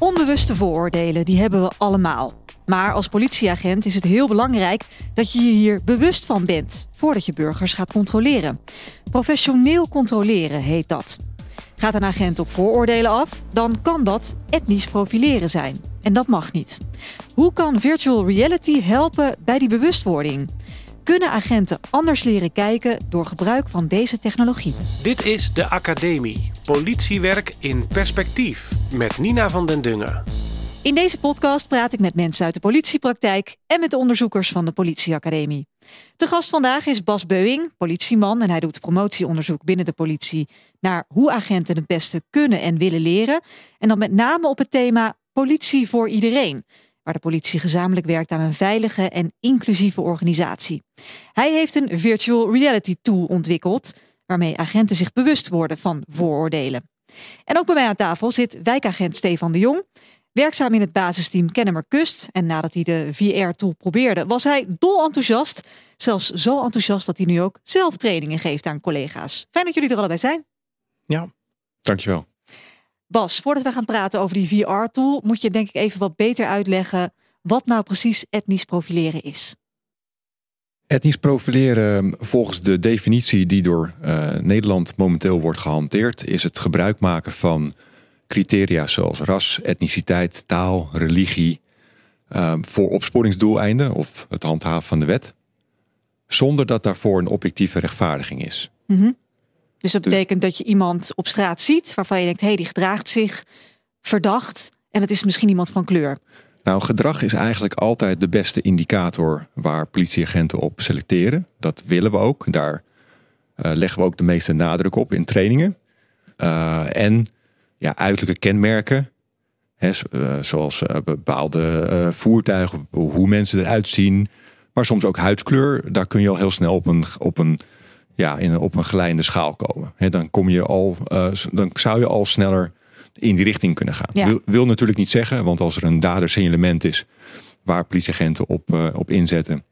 Onbewuste vooroordelen, die hebben we allemaal. Maar als politieagent is het heel belangrijk dat je je hier bewust van bent voordat je burgers gaat controleren. Professioneel controleren heet dat. Gaat een agent op vooroordelen af, dan kan dat etnisch profileren zijn. En dat mag niet. Hoe kan virtual reality helpen bij die bewustwording? Kunnen agenten anders leren kijken door gebruik van deze technologie? Dit is de Academie. Politiewerk in perspectief. Met Nina van den Dungen. In deze podcast praat ik met mensen uit de politiepraktijk en met de onderzoekers van de Politieacademie. De gast vandaag is Bas Beuing, politieman, en hij doet promotieonderzoek binnen de politie naar hoe agenten het beste kunnen en willen leren. En dan met name op het thema politie voor iedereen, waar de politie gezamenlijk werkt aan een veilige en inclusieve organisatie. Hij heeft een virtual reality tool ontwikkeld, waarmee agenten zich bewust worden van vooroordelen. En ook bij mij aan tafel zit wijkagent Stefan de Jong. Werkzaam in het basisteam Kennemer Kust. En nadat hij de VR-tool probeerde, was hij dol enthousiast. Zelfs zo enthousiast dat hij nu ook zelf trainingen geeft aan collega's. Fijn dat jullie er allebei zijn. Ja, dankjewel. Bas, voordat we gaan praten over die VR-tool, moet je denk ik even wat beter uitleggen wat nou precies etnisch profileren is. Etnisch profileren, volgens de definitie die door uh, Nederland momenteel wordt gehanteerd, is het gebruik maken van criteria zoals ras, etniciteit, taal, religie uh, voor opsporingsdoeleinden of het handhaven van de wet, zonder dat daarvoor een objectieve rechtvaardiging is. Mm -hmm. Dus dat betekent dat je iemand op straat ziet waarvan je denkt, hé, hey, die gedraagt zich verdacht en het is misschien iemand van kleur. Nou, gedrag is eigenlijk altijd de beste indicator waar politieagenten op selecteren. Dat willen we ook. Daar uh, leggen we ook de meeste nadruk op in trainingen. Uh, en ja, uiterlijke kenmerken, hè, uh, zoals bepaalde voertuigen, hoe mensen eruit zien, maar soms ook huidskleur. Daar kun je al heel snel op een, op een, ja, in op een geleide schaal komen. Dan, kom je al, dan zou je al sneller in die richting kunnen gaan. Ja. Wil, wil, natuurlijk niet zeggen, want als er een dadersignalement is waar politieagenten op, uh, op inzetten,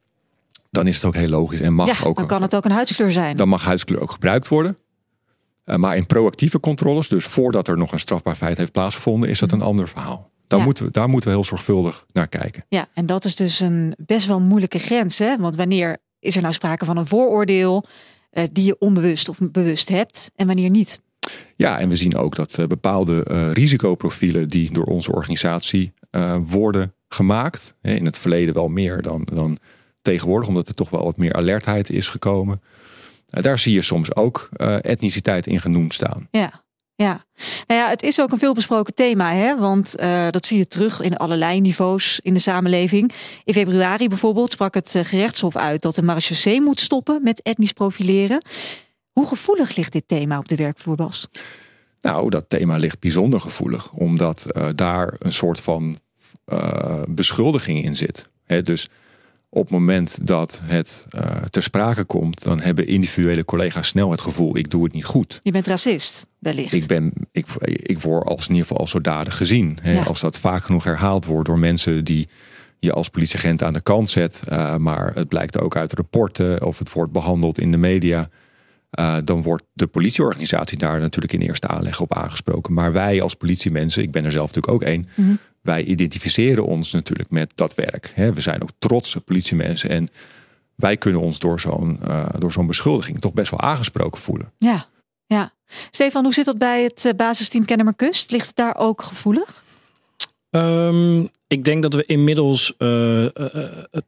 dan is het ook heel logisch en mag ja, ook. Dan kan het ook een huidskleur zijn. Dan mag huidskleur ook gebruikt worden. Uh, maar in proactieve controles, dus voordat er nog een strafbaar feit heeft plaatsgevonden, is dat een ander verhaal. Daar, Ja. moeten we, daar moeten we heel zorgvuldig naar kijken. Ja, en dat is dus een best wel moeilijke grens. Hè? Want wanneer is er nou sprake van een vooroordeel eh, die je onbewust of bewust hebt en wanneer niet? Ja, en we zien ook dat uh, bepaalde uh, risicoprofielen die door onze organisatie worden gemaakt, hè, in het verleden wel meer dan, dan tegenwoordig, omdat er toch wel wat meer alertheid is gekomen. daar zie je soms ook etniciteit in genoemd staan. Ja. Ja, nou ja, het is ook een veelbesproken thema, hè? want uh, dat zie je terug in allerlei niveaus in de samenleving. In februari bijvoorbeeld sprak het uh, gerechtshof uit dat de marechaussee moet stoppen met etnisch profileren. Hoe gevoelig ligt dit thema op de werkvloer, Bas? Nou, dat thema ligt bijzonder gevoelig, omdat uh, daar een soort van beschuldiging in zit. He, dus op het moment dat het uh, ter sprake komt, dan hebben individuele collega's snel het gevoel: ik doe het niet goed. Je bent racist, wellicht. Ik, ben, ik, ik word als in ieder geval als zodanig gezien. Hè? Ja. Als dat vaak genoeg herhaald wordt door mensen die je als politieagent aan de kant zet, uh, maar het blijkt ook uit rapporten of het wordt behandeld in de media. Uh, dan wordt de politieorganisatie daar natuurlijk in eerste aanleg op aangesproken. Maar wij als politiemensen, ik ben er zelf natuurlijk ook één, Mhm. mm -hmm. Wij identificeren ons natuurlijk met dat werk. We zijn ook trotse politiemensen en wij kunnen ons door zo'n uh, door zo'n beschuldiging toch best wel aangesproken voelen. Ja, ja. Stefan, hoe zit dat bij het uh, basisteam Kennemer Kust? Ligt het daar ook gevoelig? Um, ik denk dat we inmiddels uh, uh,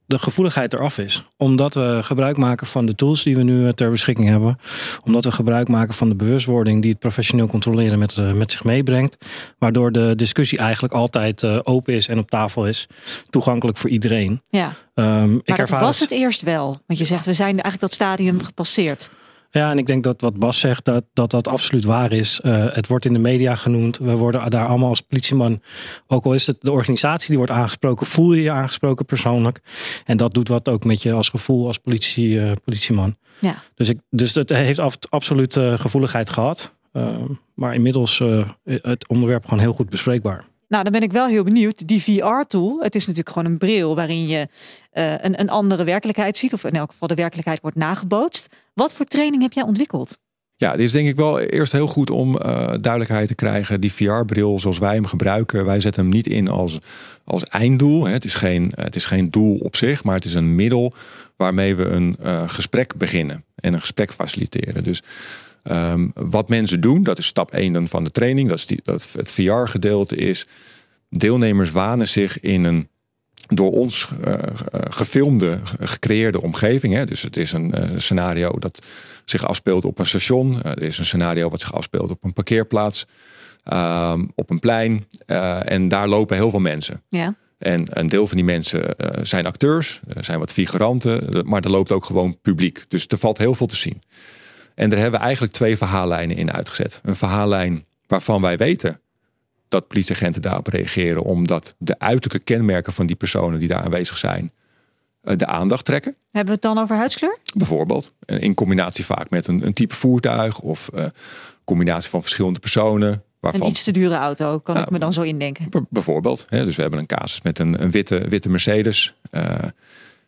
de gevoeligheid eraf is. Omdat we gebruik maken van de tools die we nu ter beschikking hebben. Omdat we gebruik maken van de bewustwording die het professioneel controleren met, uh, met zich meebrengt. Waardoor de discussie eigenlijk altijd open is en op tafel is. Toegankelijk voor iedereen. Ja. Um, maar ik dat was het eerst wel. Want je zegt we zijn eigenlijk dat stadium gepasseerd. Ja, en ik denk dat wat Bas zegt, dat dat, dat absoluut waar is. Uh, het wordt in de media genoemd. We worden daar allemaal als politieman, ook al is het de organisatie die wordt aangesproken, voel je je aangesproken persoonlijk. En dat doet wat ook met je als gevoel als politie, uh, politieman. Ja. Dus, ik, dus het heeft af, absoluut uh, gevoeligheid gehad. maar inmiddels het onderwerp gewoon heel goed bespreekbaar. Nou, dan ben ik wel heel benieuwd. Die VR-tool, het is natuurlijk gewoon een bril waarin je uh, een, een andere werkelijkheid ziet. Of in elk geval de werkelijkheid wordt nagebootst. Wat voor training heb jij ontwikkeld? Ja, dit is denk ik wel eerst heel goed om uh, duidelijkheid te krijgen. Die VR-bril zoals wij hem gebruiken, wij zetten hem niet in als, als einddoel. Het is, geen, het is geen doel op zich, maar het is een middel waarmee we een uh, gesprek beginnen en een gesprek faciliteren. Dus um, wat mensen doen, dat is stap 1 van de training, dat, is die, dat het VR-gedeelte is. Deelnemers wanen zich in een door ons uh, gefilmde, gecreëerde omgeving. Hè. Dus het is een uh, scenario dat zich afspeelt op een station. er is een scenario wat zich afspeelt op een parkeerplaats. Um, op een plein. en daar lopen heel veel mensen. Ja. En een deel van die mensen zijn acteurs, zijn wat figuranten, maar er loopt ook gewoon publiek. Dus er valt heel veel te zien. En daar hebben we eigenlijk twee verhaallijnen in uitgezet. Een verhaallijn waarvan wij weten dat politieagenten daarop reageren, omdat de uiterlijke kenmerken van die personen die daar aanwezig zijn, eh, de aandacht trekken. Hebben we het dan over huidskleur? Bijvoorbeeld. In combinatie vaak met een, een type voertuig of uh, combinatie van verschillende personen. Waarvan... Een iets te dure auto, kan ik me dan zo indenken. Bijvoorbeeld. Hè, dus we hebben een casus met een, een witte, witte Mercedes. Uh,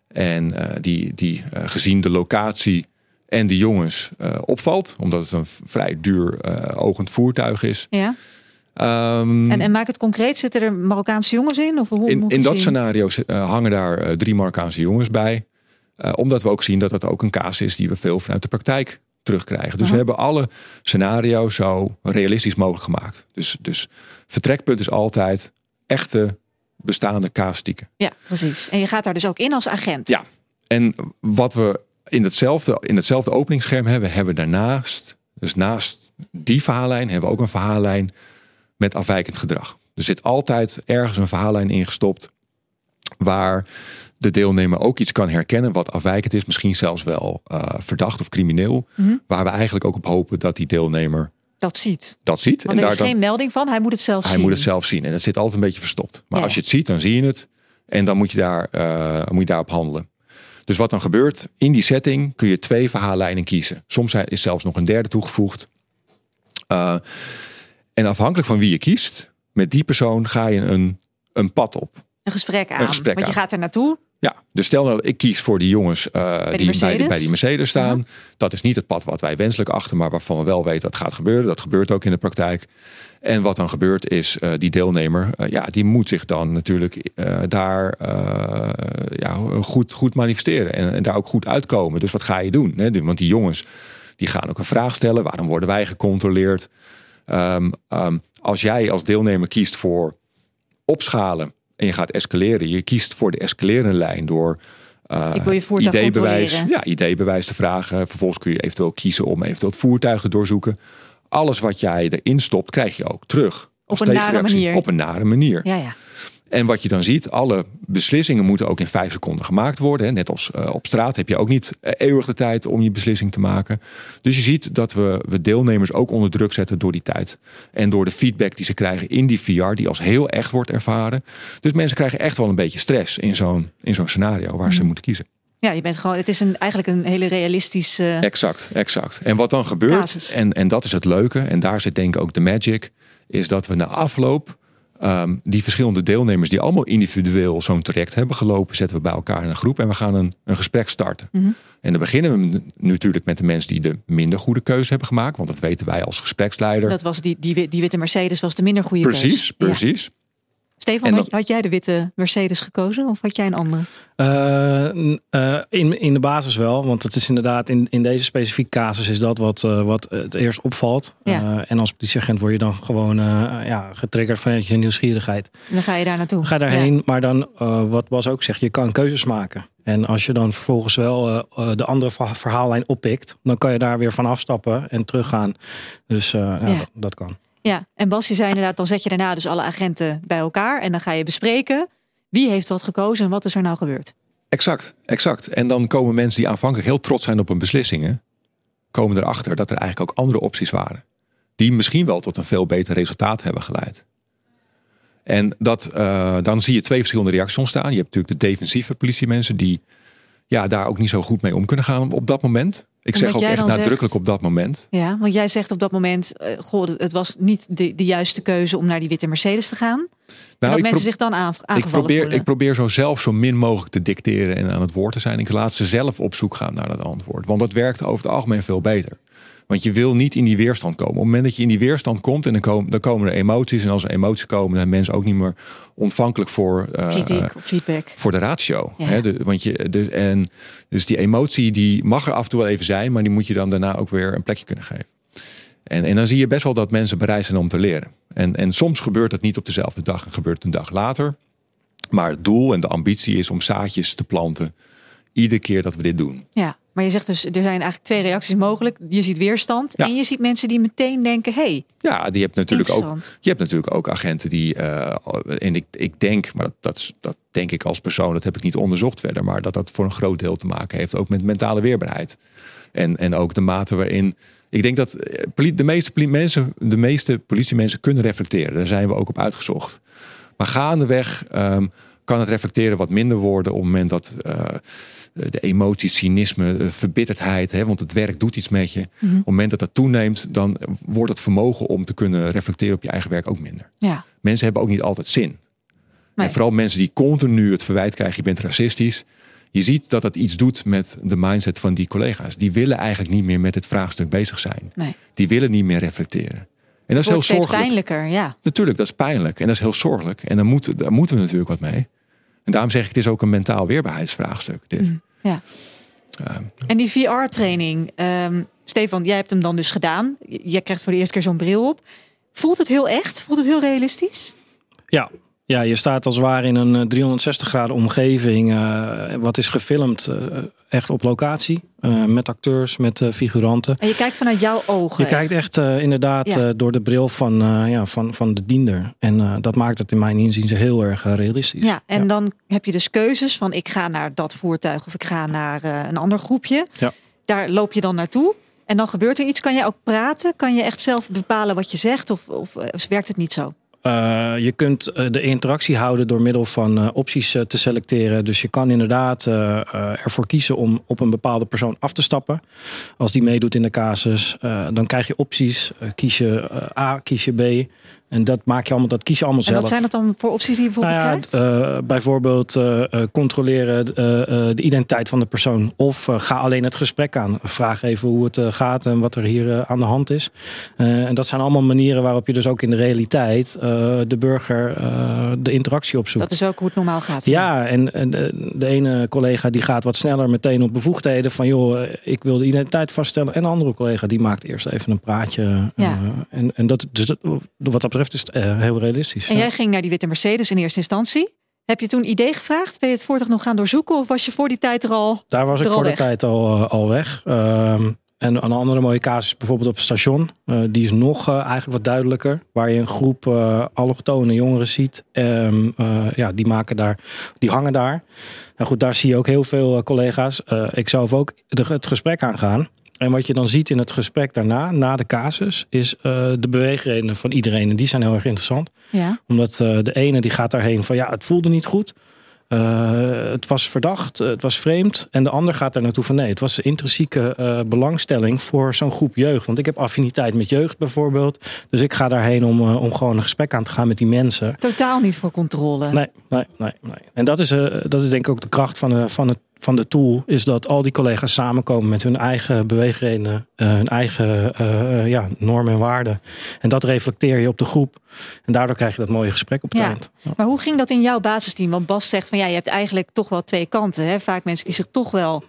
en die, die gezien de locatie en de jongens opvalt, omdat het een vrij duur ogend voertuig is. Ja. Um, en, en maak het concreet, zitten er Marokkaanse jongens in? Of hoe, in in dat scenario uh, hangen daar uh, drie Marokkaanse jongens bij. Uh, omdat we ook zien dat dat ook een kaas is die we veel vanuit de praktijk terugkrijgen. Dus we hebben alle scenario's zo realistisch mogelijk gemaakt. Dus, dus vertrekpunt is altijd echte bestaande kaastieken. Ja, precies. En je gaat daar dus ook in als agent. Ja, en wat we in hetzelfde, in hetzelfde openingsscherm hebben, hebben daarnaast, dus naast die verhaallijn, hebben we ook een verhaallijn met afwijkend gedrag. Er zit altijd ergens een verhaallijn ingestopt waar de deelnemer ook iets kan herkennen wat afwijkend is, misschien zelfs wel uh, verdacht of crimineel, Mhm. waar we eigenlijk ook op hopen dat die deelnemer Dat ziet. dat ziet. Want er is dan- geen melding van, hij moet het zelf hij zien. moet het zelf zien en dat zit altijd een beetje verstopt. Maar Ja. als je het ziet, dan zie je het en dan moet je, daar, eh, moet je daarop handelen. Dus wat dan gebeurt, in die setting kun je twee verhaallijnen kiezen. Soms is zelfs nog een derde toegevoegd. Uh, en afhankelijk van wie je kiest, met die persoon ga je een, een pad op. Een gesprek aan. gesprek Want je aan. gaat er naartoe. Ja, dus stel nou, ik kies voor die jongens uh, die, bij, die, Mercedes? bij die Mercedes staan. Dat is niet het pad wat wij wenselijk achten, maar waarvan we wel weten dat gaat gebeuren. Dat gebeurt ook in de praktijk. En wat dan gebeurt is, uh, die deelnemer, uh, ja, die moet zich dan natuurlijk daar ja, goed, goed manifesteren en, en, daar ook goed uitkomen. Dus wat ga je doen? Hè? Want die jongens, die gaan ook een vraag stellen. Waarom worden wij gecontroleerd? Um, um, als jij als deelnemer kiest voor opschalen en je gaat escaleren, je kiest voor de escalerende lijn door uh, Ik wil je voertuig ID-bewijs, controleren. ja, te vragen. Vervolgens kun je eventueel kiezen om eventueel het voertuig te doorzoeken. Alles wat jij erin stopt, krijg je ook terug. Op een nare manier. Op een nare manier. Ja, ja. En wat je dan ziet, alle beslissingen moeten ook in vijf seconden gemaakt worden. Net als uh, op straat heb je ook niet uh, eeuwig de tijd om je beslissing te maken. Dus je ziet dat we, we deelnemers ook onder druk zetten door die tijd. En door de feedback die ze krijgen in die VR, die als heel echt wordt ervaren. Dus mensen krijgen echt wel een beetje stress in zo'n in zo'n scenario waar ze moeten kiezen. Ja, je bent gewoon, het is een, eigenlijk een hele realistische. Exact, exact. En wat dan gebeurt, en, en dat is het leuke, en daar zit denk ik ook de magic, is dat we na afloop um, die verschillende deelnemers die allemaal individueel zo'n traject hebben gelopen, zetten we bij elkaar in een groep en we gaan een, een gesprek starten. Mhm. En dan beginnen we natuurlijk met de mensen die de minder goede keuze hebben gemaakt, want dat weten wij als gespreksleider. Dat was die, die, die witte Mercedes was de minder goede precies, keus. Ja. precies. Stefan, had, jij de witte Mercedes gekozen of had jij een andere? Uh, uh, in, in de basis wel, want het is inderdaad in, in deze specifieke casus is dat wat, uh, wat het eerst opvalt. Ja. En als politieagent word je dan gewoon ja, getriggerd vanuit je nieuwsgierigheid. En dan ga je daar naartoe. Ga daarheen, Ja. maar dan, wat Bas ook zegt, je kan keuzes maken. En als je dan vervolgens wel de andere verha- verhaallijn oppikt, dan kan je daar weer van afstappen en teruggaan. Dus ja, Ja. Dat, dat kan. Ja, en Bas, je zei inderdaad, dan zet je daarna dus alle agenten bij elkaar en dan ga je bespreken wie heeft wat gekozen en wat is er nou gebeurd. Exact, exact. En dan komen mensen die aanvankelijk heel trots zijn op hun beslissingen, komen erachter dat er eigenlijk ook andere opties waren. Die misschien wel tot een veel beter resultaat hebben geleid. En dat, uh, dan zie je twee verschillende reacties ontstaan. Je hebt natuurlijk de defensieve politiemensen die ja, daar ook niet zo goed mee om kunnen gaan op dat moment. Ik zeg ook echt nadrukkelijk zegt- op dat moment. Ja, want jij zegt op dat moment, eh, goh, het was niet de, de juiste keuze om naar die witte Mercedes te gaan. dat Nou, mensen zich dan aan, aangevallen ik probeer, voelen. ik probeer zo zelf zo min mogelijk te dicteren en aan het woord te zijn. Ik laat ze zelf op zoek gaan naar dat antwoord. Want dat werkt over het algemeen veel beter. Want je wil niet in die weerstand komen. Op het moment dat je in die weerstand komt en dan komen, dan komen er emoties. En als er emoties komen, dan zijn mensen ook niet meer ontvankelijk voor, uh, Kritiek of feedback. voor de ratio. Ja. Hè? De, want je, en, dus die emotie die mag er af en toe wel even zijn, maar die moet je dan daarna ook weer een plekje kunnen geven. En, en dan zie je best wel dat mensen bereid zijn om te leren. En, en soms gebeurt het niet op dezelfde dag en gebeurt het een dag later. Maar het doel en de ambitie is om zaadjes te planten. Iedere keer dat we dit doen. Ja, maar je zegt dus, er zijn eigenlijk twee reacties mogelijk. Je ziet weerstand Ja. en je ziet mensen die meteen denken, hey, Ja, die hebt natuurlijk ook. Je hebt natuurlijk ook agenten die. eh, en ik, ik denk, maar dat, dat, dat denk ik als persoon, dat heb ik niet onderzocht verder. Maar dat dat voor een groot deel te maken heeft ook met mentale weerbaarheid. En, en ook de mate waarin. Ik denk dat eh, de meeste, mensen, de meeste politiemensen kunnen reflecteren. Daar zijn we ook op uitgezocht. Maar gaandeweg ehm, kan het reflecteren wat minder worden op het moment dat. eh, de emoties, cynisme, eh, verbitterdheid, hè, want het werk doet iets met je. Op het moment dat dat toeneemt, dan wordt het vermogen om te kunnen reflecteren op je eigen werk ook minder. Ja, Mensen hebben ook niet altijd zin. Nee. En vooral mensen die continu het verwijt krijgen, je bent racistisch. Je ziet dat dat iets doet met de mindset van die collega's. Die willen eigenlijk niet meer met het vraagstuk bezig zijn. nee. Die willen niet meer reflecteren. En dat is heel zorgelijk. pijnlijker, ja. Natuurlijk, dat is pijnlijk en dat is heel zorgelijk. En daar moeten we natuurlijk wat mee. En daarom zeg ik, het is ook een mentaal weerbaarheidsvraagstuk. Dit. Mm. ja. Ehm, En die VR-training, ehm, Stefan, jij hebt hem dan dus gedaan. Jij krijgt voor de eerste keer zo'n bril op. Voelt het heel echt? Voelt het heel realistisch? Ja. Ja, je staat als het ware in een eh, 360 graden omgeving. eh, wat is gefilmd eh, echt op locatie. eh, met acteurs, met eh, figuranten. En je kijkt vanuit jouw ogen. Je kijkt echt eh, inderdaad Ja. eh, door de bril van, eh, ja, van, van de diender. En eh, dat maakt het in mijn inziens heel erg eh, realistisch. Ja, en dan heb je dus keuzes van ik ga naar dat voertuig of ik ga naar eh, een ander groepje. Ja. Daar loop je dan naartoe. En dan gebeurt er iets. Kan jij ook praten? Kan je echt zelf bepalen wat je zegt? Of, of, eh, werkt het niet zo? Eh, je kunt eh, de interactie houden door middel van eh, opties te selecteren. Dus je kan inderdaad ervoor kiezen om op een bepaalde persoon af te stappen. Als die meedoet in de casus, dan krijg je opties. Kies je A, kies je B. En dat maak je allemaal, dat kies je allemaal En zelf. wat zijn dat dan voor opties die je bijvoorbeeld Nou ja, krijgt? eh, bijvoorbeeld eh, eh, controleren de identiteit van de persoon. Of ga alleen het gesprek aan. Vraag even hoe het gaat en wat er hier aan de hand is. En dat zijn allemaal manieren waarop je dus ook in de realiteit de burger de interactie opzoekt. Dat is ook hoe het normaal gaat. Ja, en, en de, de ene collega die gaat wat sneller meteen op bevoegdheden van joh, ik wil de identiteit vaststellen. En de andere collega die maakt eerst even een praatje. Ja. en, en dat, dus dat, wat dat betreft is het eh, heel realistisch. En ja. jij ging naar die witte Mercedes in eerste instantie. Heb je toen idee gevraagd? Ben je het voertuig nog gaan doorzoeken? Of was je voor die tijd er al? Daar was ik voor weg. de tijd al, eh, al weg. Ehm, en een andere mooie casus bijvoorbeeld op het station. Eh, die is nog eigenlijk wat duidelijker. Waar je een groep eh allochtone jongeren ziet. Ehm, eh, ja, die, maken daar, die hangen daar. Nou goed, daar zie je ook heel veel collega's. Ik zelf ook de, het gesprek aangaan. En wat je dan ziet in het gesprek daarna, na de casus, is eh, de beweegredenen van iedereen. En die zijn heel erg interessant Ja. omdat eh, de ene die gaat daarheen van ja, het voelde niet goed. Eh, het was verdacht, het was vreemd. En de ander gaat er naartoe van nee, het was een intrinsieke belangstelling voor zo'n groep jeugd. Want ik heb affiniteit met jeugd bijvoorbeeld. Dus ik ga daarheen om, om gewoon een gesprek aan te gaan met die mensen. Totaal niet voor controle. Nee, nee, nee, nee. En dat is, dat is denk ik ook de kracht van, van, het, van de tool. Is dat al die collega's samenkomen met hun eigen beweegredenen. eh, hun eigen eh, ja, normen en waarden. En dat reflecteer je op de groep. En daardoor krijg je dat mooie gesprek op het Ja. eind. Ja. Maar hoe ging dat in jouw basisteam? Want Bas zegt van ja, je hebt eigenlijk toch wel twee kanten. Hè? Vaak mensen die zich toch wel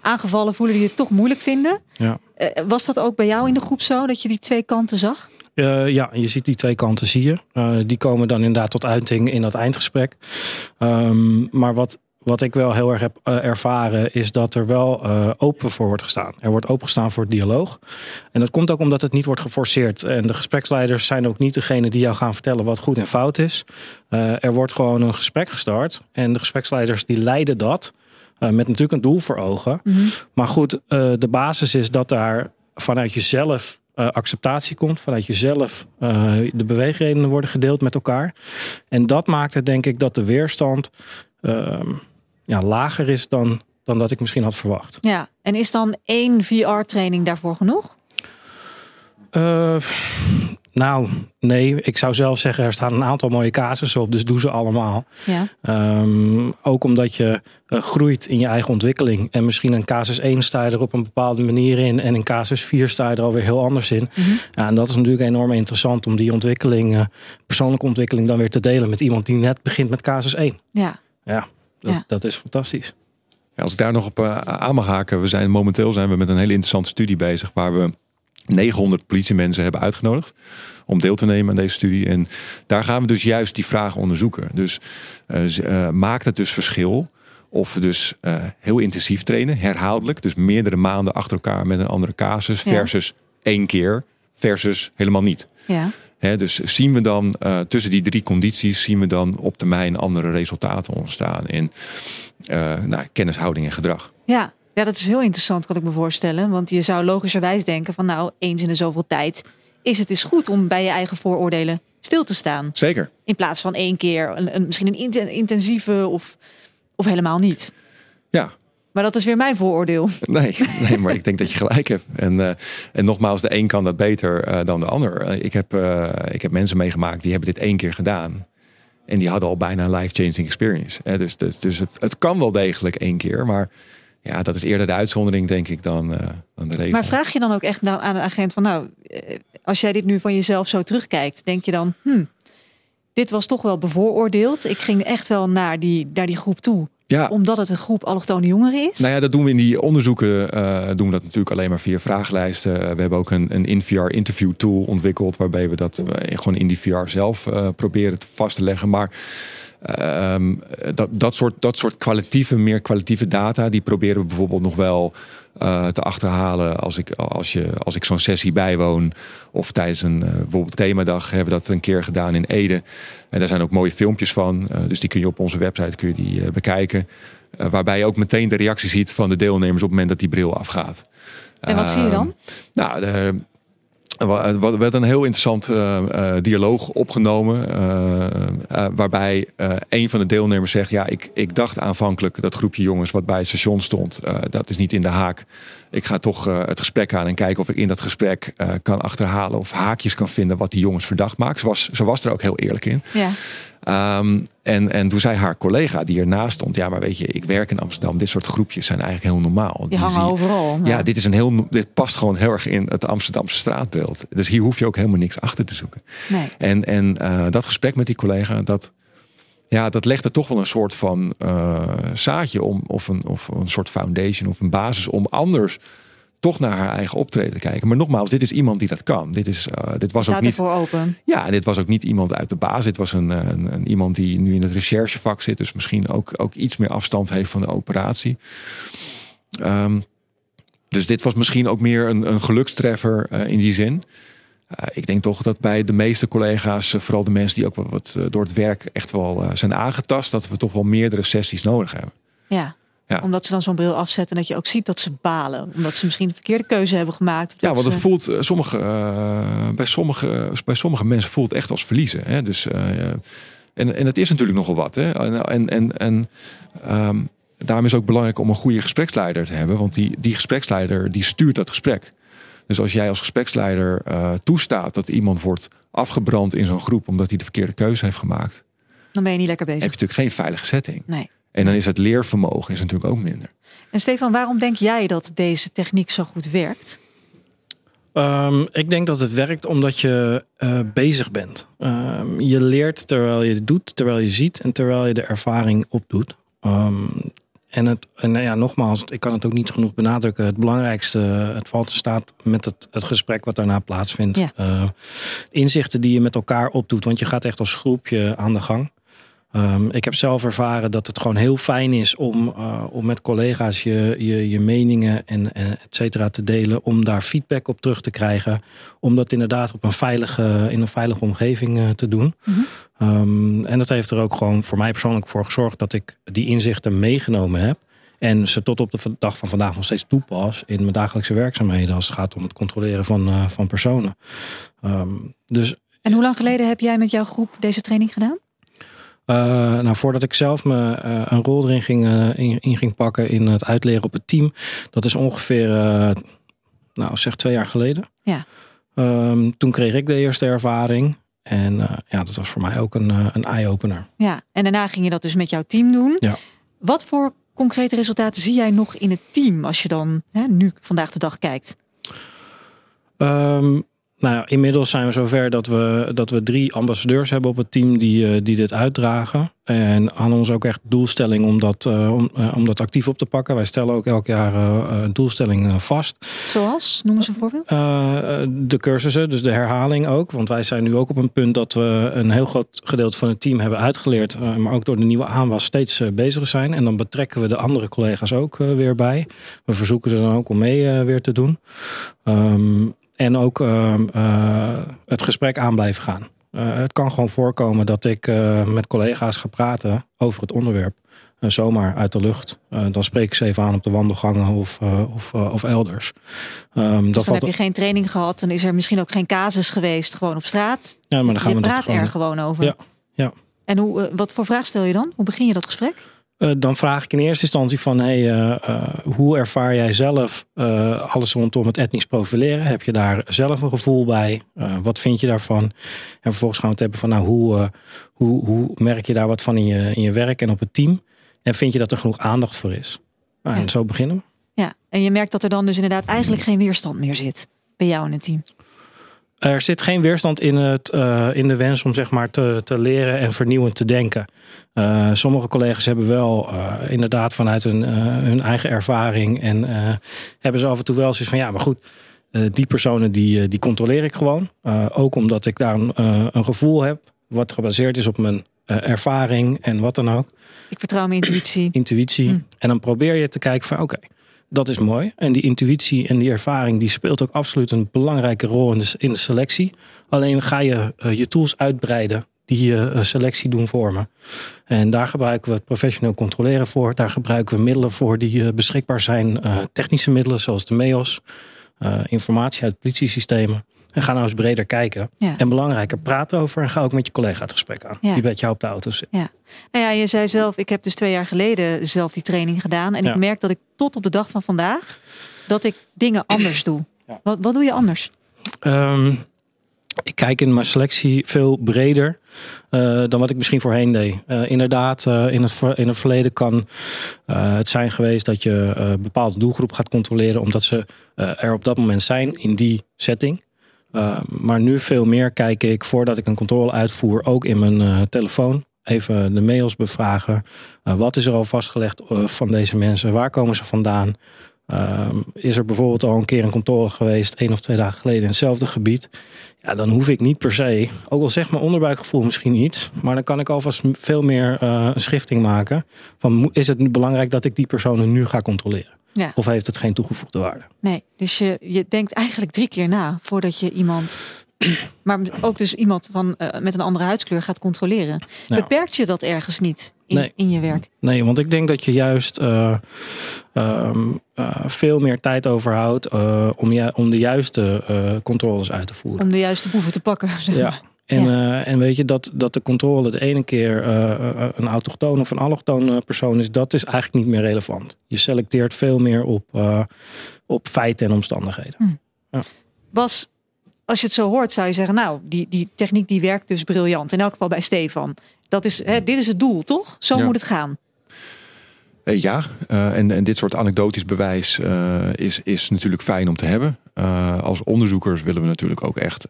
aangevallen voelen, die het toch moeilijk vinden. Ja. Eh, was dat ook bij jou in de groep zo, dat je die twee kanten zag? Ja, je ziet die twee kanten zie je. Die komen dan inderdaad tot uiting in dat eindgesprek. Ehm, maar wat, wat ik wel heel erg heb eh, ervaren is dat er wel eh, open voor wordt gestaan. Er wordt opengestaan voor het dialoog. En dat komt ook omdat het niet wordt geforceerd. En de gespreksleiders zijn ook niet degene die jou gaan vertellen wat goed en fout is. Eh, er wordt gewoon een gesprek gestart. En de gespreksleiders die leiden dat. met natuurlijk een doel voor ogen. Maar goed, de basis is dat daar vanuit jezelf acceptatie komt. Vanuit jezelf de beweegredenen worden gedeeld met elkaar. En dat maakt het denk ik dat de weerstand ehm, ja, lager is dan, dan dat ik misschien had verwacht. Ja. En is dan één VR-training daarvoor genoeg? Eh, nou, nee. Ik zou zelf zeggen, er staan een aantal mooie casussen op. Dus doe ze allemaal. Ja. Ehm, ook omdat je uh, groeit in je eigen ontwikkeling. En misschien een casus 1 sta je er op een bepaalde manier in. En in casus 4 sta je er alweer heel anders in. Mhm. ja, en dat is natuurlijk enorm interessant om die ontwikkeling, uh, persoonlijke ontwikkeling, dan weer te delen met iemand die net begint met casus 1. Ja. Ja, dat, Ja. dat is fantastisch. Ja, als ik daar nog op uh, aan mag haken. We zijn momenteel zijn we met een hele interessante studie bezig. Waar we 900 politiemensen hebben uitgenodigd om deel te nemen aan deze studie. En daar gaan we dus juist die vragen onderzoeken. Dus uh, maakt het dus verschil of we dus uh, heel intensief trainen, herhaaldelijk, dus meerdere maanden achter elkaar met een andere casus, Ja. versus één keer, versus helemaal niet. Ja. Dus zien we dan uh, tussen die drie condities, zien we dan op termijn andere resultaten ontstaan in uh, nou, kennishouding en gedrag. Ja. ja, dat is heel interessant, kan ik me voorstellen. Want je zou logischerwijs denken van nou, eens in de zoveel tijd is het is goed om bij je eigen vooroordelen stil te staan. Zeker. In plaats van één keer, een, een, misschien een intensieve of, of helemaal niet. Ja, maar dat is weer mijn vooroordeel. Nee, nee maar ik denk dat je gelijk hebt. En, uh, en nogmaals, de een kan dat beter uh, dan de ander. Uh, ik, heb, ik heb mensen meegemaakt die hebben dit één keer gedaan. En die hadden al bijna een life-changing experience. Hè? Dus, dus, dus het, het kan wel degelijk één keer. Maar ja, dat is eerder de uitzondering, denk ik, dan, dan de regel. Maar vraag je dan ook echt aan een agent van... nou, als jij dit nu van jezelf zo terugkijkt... denk je dan, hm, dit was toch wel bevooroordeeld. Ik ging echt wel naar die, naar die groep toe. Ja. Omdat het een groep allochtone jongeren is? Nou ja, dat doen we in die onderzoeken. Uh, doen we dat natuurlijk alleen maar via vragenlijsten. We hebben ook een, een in-VR interview tool ontwikkeld. Waarbij we dat uh, gewoon in die VR zelf proberen te vast te leggen. Maar um, dat, dat, soort, dat soort kwalitatieve, meer kwalitatieve data. Die proberen we bijvoorbeeld nog wel uh, te achterhalen als ik, als je, als ik zo'n sessie bijwoon. Of tijdens een uh, bijvoorbeeld themadag hebben we dat een keer gedaan in Ede. En daar zijn ook mooie filmpjes van. Uh, dus die kun je op onze website kun je die, bekijken. waarbij je ook meteen de reactie ziet van de deelnemers op het moment dat die bril afgaat. En wat zie je dan? Nou, er werd een heel interessant uh, uh, dialoog opgenomen. Uh, waarbij een van de deelnemers zegt: Ja, ik, ik dacht aanvankelijk dat groepje jongens wat bij het station stond, dat is niet in de haak. Ik ga toch het gesprek aan en kijken of ik in dat gesprek kan achterhalen of haakjes kan vinden wat die jongens verdacht maakt. Ze was, ze was er ook heel eerlijk in. Ja. Um, en, en toen zei haar collega die ernaast stond: Ja, maar weet je, ik werk in Amsterdam. Dit soort groepjes zijn eigenlijk heel normaal. Die hangen zie, overal. Ja. ja, dit, is een heel, dit past gewoon heel erg in het Amsterdamse straatbeeld. Dus hier hoef je ook helemaal niks achter te zoeken. Nee. En, en uh, dat gesprek met die collega, dat, ja, dat legde toch wel een soort van uh, zaadje om, of een, of een soort foundation of een basis om anders toch naar haar eigen optreden kijken. Maar nogmaals, dit is iemand die dat kan. Dit, is, uh, dit was Staat ook niet. open. Ja, dit was ook niet iemand uit de baas. Dit was een, een, een, iemand die nu in het recherchevak zit. Dus misschien ook, ook iets meer afstand heeft van de operatie. Um, dus dit was misschien ook meer een, een gelukstreffer uh, in die zin. Uh, ik denk toch dat bij de meeste collega's, uh, vooral de mensen die ook wat, wat door het werk echt wel zijn aangetast, dat we toch wel meerdere sessies nodig hebben. Ja. Ja. Omdat ze dan zo'n bril afzetten dat je ook ziet dat ze balen. Omdat ze misschien de verkeerde keuze hebben gemaakt. Ja, want het ze... voelt uh, sommige, uh, bij, sommige, bij sommige mensen voelt het echt als verliezen. Hè? Dus, uh, en, en het is natuurlijk nogal wat. Hè? En, en, en, en um, daarom is het ook belangrijk om een goede gespreksleider te hebben. Want die, die gespreksleider die stuurt dat gesprek. Dus als jij als gespreksleider toestaat dat iemand wordt afgebrand in zo'n groep omdat hij de verkeerde keuze heeft gemaakt. Dan ben je niet lekker bezig. Heb je natuurlijk geen veilige setting. Nee. En dan is het leervermogen is natuurlijk ook minder. En Stefan, waarom denk jij dat deze techniek zo goed werkt? Um, ik denk dat het werkt omdat je uh, bezig bent. Um, je leert terwijl je het doet, terwijl je ziet en terwijl je de ervaring opdoet. Um, en, het, en ja, nogmaals, ik kan het ook niet genoeg benadrukken. Het belangrijkste, het valt in staat met het, het gesprek wat daarna plaatsvindt. Ja. Uh, inzichten die je met elkaar opdoet, want je gaat echt als groepje aan de gang. Um, ik heb zelf ervaren dat het gewoon heel fijn is om, uh, om met collega's je, je, je meningen en, en et cetera te delen. Om daar feedback op terug te krijgen. Om dat inderdaad op een veilige, in een veilige omgeving uh, te doen. Mhm. Um, en dat heeft er ook gewoon voor mij persoonlijk voor gezorgd dat ik die inzichten meegenomen heb. En ze tot op de dag van vandaag nog steeds toepas in mijn dagelijkse werkzaamheden. Als het gaat om het controleren van, uh, van personen. Um, dus, en hoe lang geleden heb jij met jouw groep deze training gedaan? Uh, nou, voordat ik zelf me, uh, een rol erin ging, uh, in, in, ging pakken in het uitleren op het team. Dat is ongeveer, nou zeg twee jaar geleden. Ja. Ehm, toen kreeg ik de eerste ervaring. En ja, dat was voor mij ook een, een eye-opener. Ja, en daarna ging je dat dus met jouw team doen. Ja. Wat voor concrete resultaten zie jij nog in het team als je dan hè, nu vandaag de dag kijkt? Um, nou ja, inmiddels zijn we zover dat we, dat we drie ambassadeurs hebben op het team die, uh, die dit uitdragen. En aan ons ook echt doelstelling om dat, uh, om, uh, om dat actief op te pakken. Wij stellen ook elk jaar een doelstelling vast. Zoals? Noem eens een voorbeeld. de cursussen, dus de herhaling ook. Want wij zijn nu ook op een punt dat we een heel groot gedeelte van het team hebben uitgeleerd. maar ook door de nieuwe aanwas steeds bezig zijn. En dan betrekken we de andere collega's ook weer bij. We verzoeken ze dan ook om mee weer te doen. Um, en ook ehm, eh, het gesprek aan blijven gaan. Uh, het kan gewoon voorkomen dat ik uh, met collega's ga praten over het onderwerp. zomaar uit de lucht. dan spreek ik ze even aan op de wandelgangen of, of, of elders. Um, dus dan heb je geen training gehad. Dan is er misschien ook geen casus geweest gewoon op straat. Ja, maar dan gaan je we praat gewoon... er gewoon over. Ja, ja. En hoe, wat voor vraag stel je dan? Hoe begin je dat gesprek? Uh, dan vraag ik in eerste instantie van hey, uh, uh, hoe ervaar jij zelf alles rondom het etnisch profileren? Heb je daar zelf een gevoel bij? wat vind je daarvan? En vervolgens gaan we het hebben van nou, hoe, hoe, hoe merk je daar wat van in je, in je werk en op het team? En vind je dat er genoeg aandacht voor is? Nou, ja. En zo beginnen we. Ja, en je merkt dat er dan dus inderdaad eigenlijk geen weerstand meer zit bij jou in het team. Er zit geen weerstand in, het, uh, in de wens om zeg maar te, te leren en vernieuwend te denken. Uh, sommige collega's hebben wel uh, inderdaad vanuit hun, hun eigen ervaring en hebben ze af en toe wel zoiets van ja, maar goed, die personen die, die controleer ik gewoon. ook omdat ik daar een, een gevoel heb wat gebaseerd is op mijn ervaring en wat dan ook. Ik vertrouw mijn intuïtie. Intuïtie. Hm. En dan probeer je te kijken van oké, okay, dat is mooi. En die intuïtie en die ervaring die speelt ook absoluut een belangrijke rol in de, selectie. Alleen ga je uh, je tools uitbreiden die je uh, selectie doen vormen. En daar gebruiken we het professioneel controleren voor. Daar gebruiken we middelen voor die uh, beschikbaar zijn. technische middelen zoals de MEOS. Informatie uit politiesystemen. En ga nou eens breder kijken. Ja. En belangrijker, praat over. En ga ook met je collega het gesprek aan. Ja. Die met jou op de auto zit. Ja. Nou ja, je zei zelf, ik heb dus twee jaar geleden zelf die training gedaan. En Ja. ik merk dat ik tot op de dag van vandaag, dat ik dingen anders doe. Wat, wat doe je anders? Ehm, ik kijk in mijn selectie veel breder uh, dan wat ik misschien voorheen deed. Uh, inderdaad, uh, in, het in het verleden kan het zijn geweest dat je een bepaalde doelgroep gaat controleren omdat ze er op dat moment zijn in die setting. Maar nu veel meer kijk ik voordat ik een controle uitvoer, ook in mijn telefoon. Even de mails bevragen. Wat is er al vastgelegd van deze mensen? Waar komen ze vandaan? Is er bijvoorbeeld al een keer een controle geweest, één of twee dagen geleden in hetzelfde gebied? Ja, dan hoef ik niet per se, ook al zegt mijn onderbuikgevoel misschien iets, maar dan kan ik alvast veel meer een schifting maken. Van is het nu belangrijk dat ik die personen nu ga controleren? Ja. Of heeft het geen toegevoegde waarde? Nee, dus je, je denkt eigenlijk drie keer na voordat je iemand, maar ook dus iemand van, uh, met een andere huidskleur gaat controleren. Ja. Beperkt je dat ergens niet in, Nee. in je werk? Nee, want ik denk dat je juist uh, um, uh, veel meer tijd overhoudt om, om de juiste controles uit te voeren. Om de juiste boeven te pakken. Zeg Ja. maar. En, Ja. uh, en weet je dat, dat de controle de ene keer een autochtoon of een allochtoon persoon is, dat is eigenlijk niet meer relevant. Je selecteert veel meer op, op feiten en omstandigheden. Was, als je het zo hoort, zou je zeggen, nou, die, die techniek die werkt dus briljant. In elk geval bij Stefan. Dat is, hè, dit is het doel, toch? Zo Ja. moet het gaan. Eh, ja, eh, en, en dit soort anekdotisch bewijs eh, is, is natuurlijk fijn om te hebben. Als onderzoekers willen we natuurlijk ook echt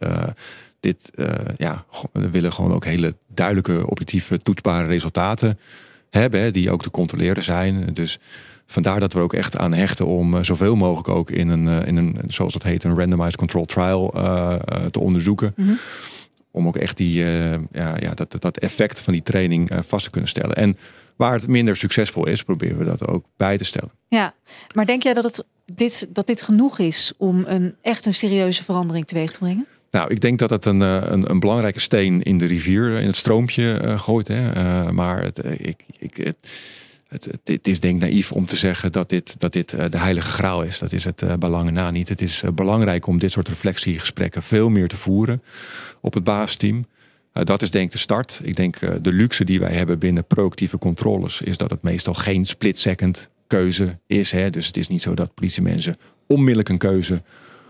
dit, ja, we willen gewoon ook hele duidelijke, objectieve, toetsbare resultaten hebben, die ook te controleren zijn. Dus vandaar dat we ook echt aan hechten om eh, zoveel mogelijk ook in een, eh, in een, zoals dat heet, een randomized control trial eh, te onderzoeken. Mhm. Om ook echt die, ja, ja, dat, dat effect van die training vast te kunnen stellen. En waar het minder succesvol is, proberen we dat ook bij te stellen. Ja, maar denk jij dat, het, dit, dat dit genoeg is om een, echt een serieuze verandering teweeg te brengen? Nou, ik denk dat het een, eh, een, een belangrijke steen in de rivier, eh, in het stroompje eh, gooit. Hè. Maar het, ik, ik, het, het, het, is denk ik naïef om te zeggen dat dit, dat dit de heilige graal is. Dat is het uh, belangen na niet. Het is belangrijk om dit soort reflectiegesprekken veel meer te voeren op het basisteam. Uh, dat is denk ik de start. Ik denk de luxe die wij hebben binnen proactieve controles is dat het meestal geen split-second keuze is. Hè. Dus het is niet zo dat politiemensen onmiddellijk een keuze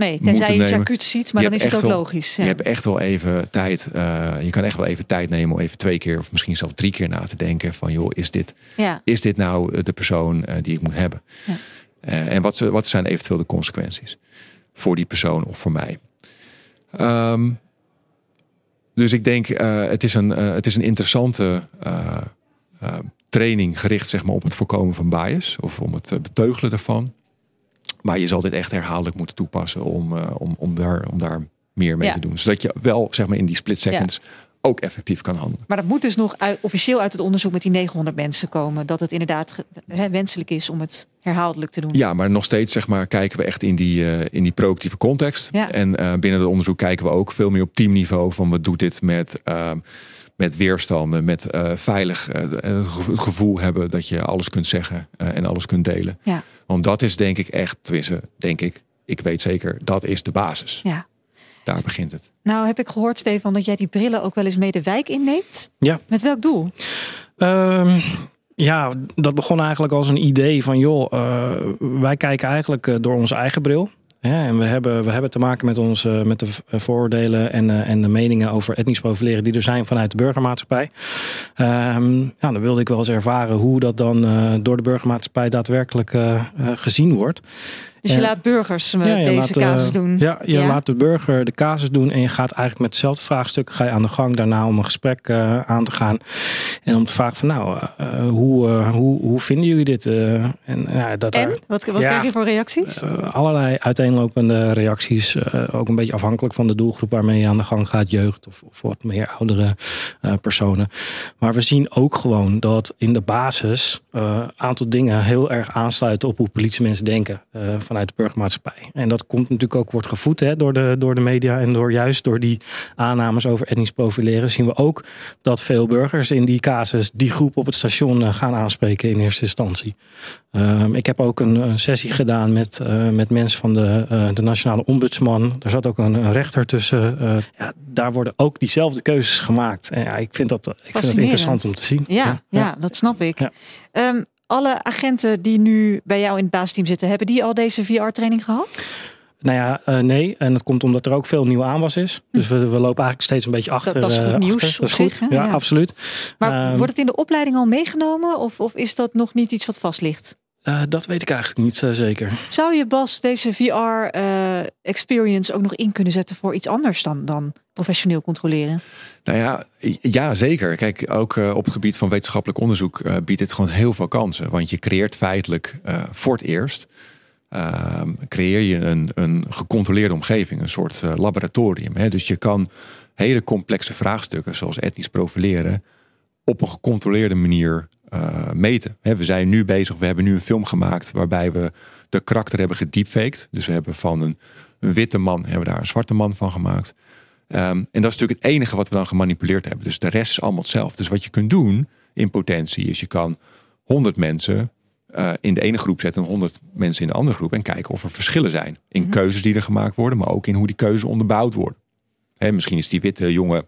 Nee, tenzij je iets acuut ziet, maar Je dan is het ook wel- logisch. Ja. Je hebt echt wel even tijd. eh, je kan echt wel even tijd nemen om even twee keer of misschien zelfs drie keer na te denken van joh, is dit, ja. is dit nou eh, de persoon eh, die ik moet hebben? Ja. En wat, wat zijn eventueel de consequenties voor die persoon of voor mij? Ehm, dus ik denk, het, is een, het is een interessante training gericht zeg maar, op het voorkomen van bias of om het beteugelen daarvan. Maar je zal dit echt herhaaldelijk moeten toepassen om, eh, om, om, daar, om daar meer mee Ja. te doen. Zodat je wel zeg maar, in die split seconds ook effectief kan handelen. Maar dat moet dus nog uit, officieel uit het onderzoek met die 900 mensen komen. Dat het inderdaad wenselijk is om het herhaaldelijk te doen. Ja, maar nog steeds zeg maar, kijken we echt in die, eh, in die proactieve context. Ja. En eh, binnen het onderzoek kijken we ook veel meer op teamniveau van wat doet dit met, ehm, met weerstanden, met eh, veilig eh, het gevoel hebben dat je alles kunt zeggen eh, en alles kunt delen. Ja. Want dat is denk ik echt, tenminste, denk ik, ik weet zeker, dat is de basis. Ja. Daar begint het. Nou heb ik gehoord, Stefan, dat jij die brillen ook wel eens mee de wijk inneemt. Ja. Met welk doel? Ehm, ja, dat begon eigenlijk als een idee van joh, eh, wij kijken eigenlijk door onze eigen bril. Hè, en we hebben, we hebben te maken met, ons, eh, met de v- vooroordelen en, eh, en de meningen over etnisch profileren die er zijn vanuit de burgermaatschappij. Ehm, ja, dan wilde ik wel eens ervaren hoe dat dan eh, door de burgermaatschappij daadwerkelijk eh, eh, gezien wordt. Dus je laat burgers eh, Ja, je deze laat, eh, casus doen. Ja, je Ja? laat de burger de casus doen en je gaat eigenlijk met hetzelfde vraagstuk ga je aan de gang daarna om een gesprek eh, aan te gaan. En om te vragen van nou, hoe, hoe, hoe vinden jullie dit? En ja, dat En? er Wat, wat Ja. krijg je voor reacties? allerlei uiteenlopende reacties, ook een beetje afhankelijk van de doelgroep waarmee je aan de gang gaat, jeugd of, of wat meer oudere personen. Maar we zien ook gewoon dat in de basis een aantal dingen heel erg aansluiten op hoe politiemensen denken vanuit de burgermaatschappij. En dat komt natuurlijk ook, wordt gevoed hè, door, de, door de media en door juist door die aannames over etnisch profileren. Zien we ook dat veel burgers in die casus die groep op het station eh, gaan aanspreken in eerste instantie. Ehm, ik heb ook een, een sessie gedaan met, eh, met mensen van de, eh, de Nationale Ombudsman. Daar zat ook een, een rechter tussen. Ja, daar worden ook diezelfde keuzes gemaakt. En ja, ik vind dat, ik vind dat Fascinerend. interessant om te zien. Ja, ja, dat snap ik. Ja. Ehm, alle agenten die nu bij jou in het basisteam zitten, hebben die al deze VR-training gehad? Nou ja, eh, nee. En dat komt omdat er ook veel nieuwe aanwas is. Dus we, we lopen eigenlijk steeds een beetje achter. dat is goed eh, nieuws achter. op Dat is zich, Ja. absoluut. Maar Ehm, wordt het in de opleiding al meegenomen of, of is dat nog niet iets wat vast ligt? Eh, dat weet ik eigenlijk niet eh, zeker. Zou je Bas deze VR-experience ook nog in kunnen zetten voor iets anders dan, dan professioneel controleren? Nou ja, ja, zeker. Kijk, ook eh, op het gebied van wetenschappelijk onderzoek eh, biedt het gewoon heel veel kansen. Want je creëert feitelijk eh, voor het eerst ehm, creëer je een, een gecontroleerde omgeving, een soort eh, laboratorium. Hè? Dus je kan hele complexe vraagstukken, zoals etnisch profileren, op een gecontroleerde manier eh, meten. We zijn nu bezig, we hebben nu een film gemaakt waarbij we de karakter hebben gedeepfaked. Dus we hebben van een, een witte man hebben daar een zwarte man van gemaakt. Ehm, en dat is natuurlijk het enige wat we dan gemanipuleerd hebben. Dus de rest is allemaal hetzelfde. Dus wat je kunt doen in potentie is je kan 100 mensen eh, in de ene groep zetten en 100 mensen in de andere groep en kijken of er verschillen zijn in keuzes die er gemaakt worden, maar ook in hoe die keuzes onderbouwd worden. Hè, misschien is die witte jongen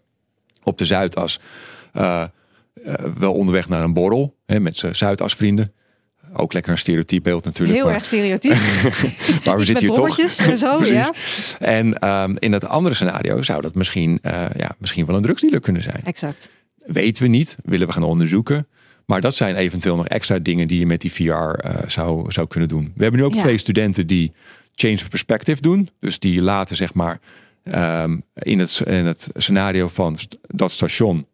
op de Zuidas eh, eh, wel onderweg naar een borrel hè, met zijn Zuidas-vrienden. Ook lekker een stereotyp beeld natuurlijk. Heel maar- erg stereotyp. maar we zitten met hier toch. en zo, ja. En ehm, in het andere scenario zou dat misschien, eh, ja, misschien wel een drugsdealer kunnen zijn. Exact. Weten we niet, willen we gaan onderzoeken. Maar dat zijn eventueel nog extra dingen die je met die VR eh, zou, zou kunnen doen. We hebben nu ook Ja. twee studenten die change of perspective doen. Dus die laten zeg maar ehm, in, het, in het scenario van dat station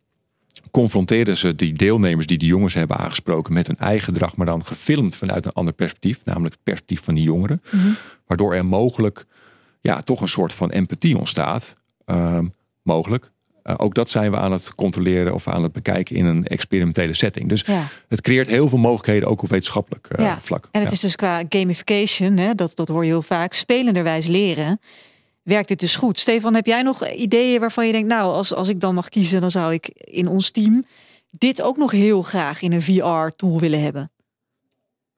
confronteren ze die deelnemers die die jongens hebben aangesproken met hun eigen gedrag, maar dan gefilmd vanuit een ander perspectief, namelijk het perspectief van die jongeren. Waardoor er mogelijk ja, toch een soort van empathie ontstaat. Ehm, mogelijk. Eh, ook dat zijn we aan het controleren of aan het bekijken in een experimentele setting. Dus Ja. het creëert heel veel mogelijkheden, ook op wetenschappelijk eh, ja. vlak. En het Ja. is dus qua gamification, hè, dat, dat hoor je heel vaak, spelenderwijs leren. Werkt dit dus goed? Stefan, heb jij nog ideeën waarvan je denkt, nou, als, als ik dan mag kiezen, dan zou ik in ons team dit ook nog heel graag in een VR-tool willen hebben?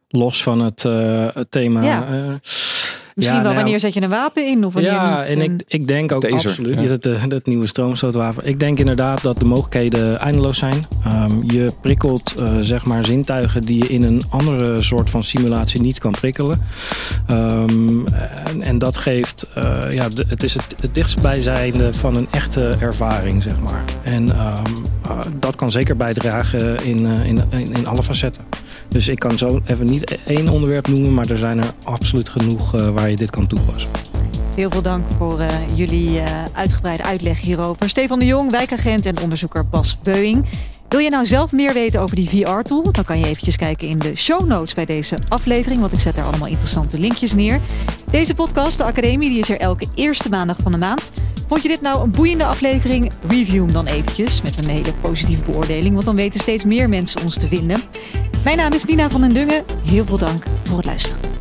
Los van het, eh, thema. Ja. eh, Misschien Ja, wel nou, wanneer zet je een wapen in of wanneer Ja, niet. en ik, ik denk ook Taser, absoluut, ja. dat, eh, dat nieuwe stroomstootwapen. Ik denk inderdaad dat de mogelijkheden eindeloos zijn. Ehm, je prikkelt eh, zeg maar zintuigen die je in een andere soort van simulatie niet kan prikkelen. Ehm, en, en dat geeft, eh, ja, de- het is het, het dichtstbijzijnde van een echte ervaring, zeg maar. En ehm, eh, dat kan zeker bijdragen in, eh, in, in, in alle facetten. Dus ik kan zo even niet één onderwerp noemen, maar er zijn er absoluut genoeg eh, waar je dit kan toepassen. Heel veel dank voor eh, jullie eh, uitgebreide uitleg hierover. Stefan de Jong, wijkagent en onderzoeker Bas Beuing. Wil je nou zelf meer weten over die VR-tool? Dan kan je eventjes kijken in de show notes bij deze aflevering, want ik zet daar allemaal interessante linkjes neer. Deze podcast, de Academie, die is er elke eerste maandag van de maand. Vond je dit nou een boeiende aflevering? Review hem dan eventjes met een hele positieve beoordeling, want dan weten steeds meer mensen ons te vinden. Mijn naam is Nina van den Dungen. Heel veel dank voor het luisteren.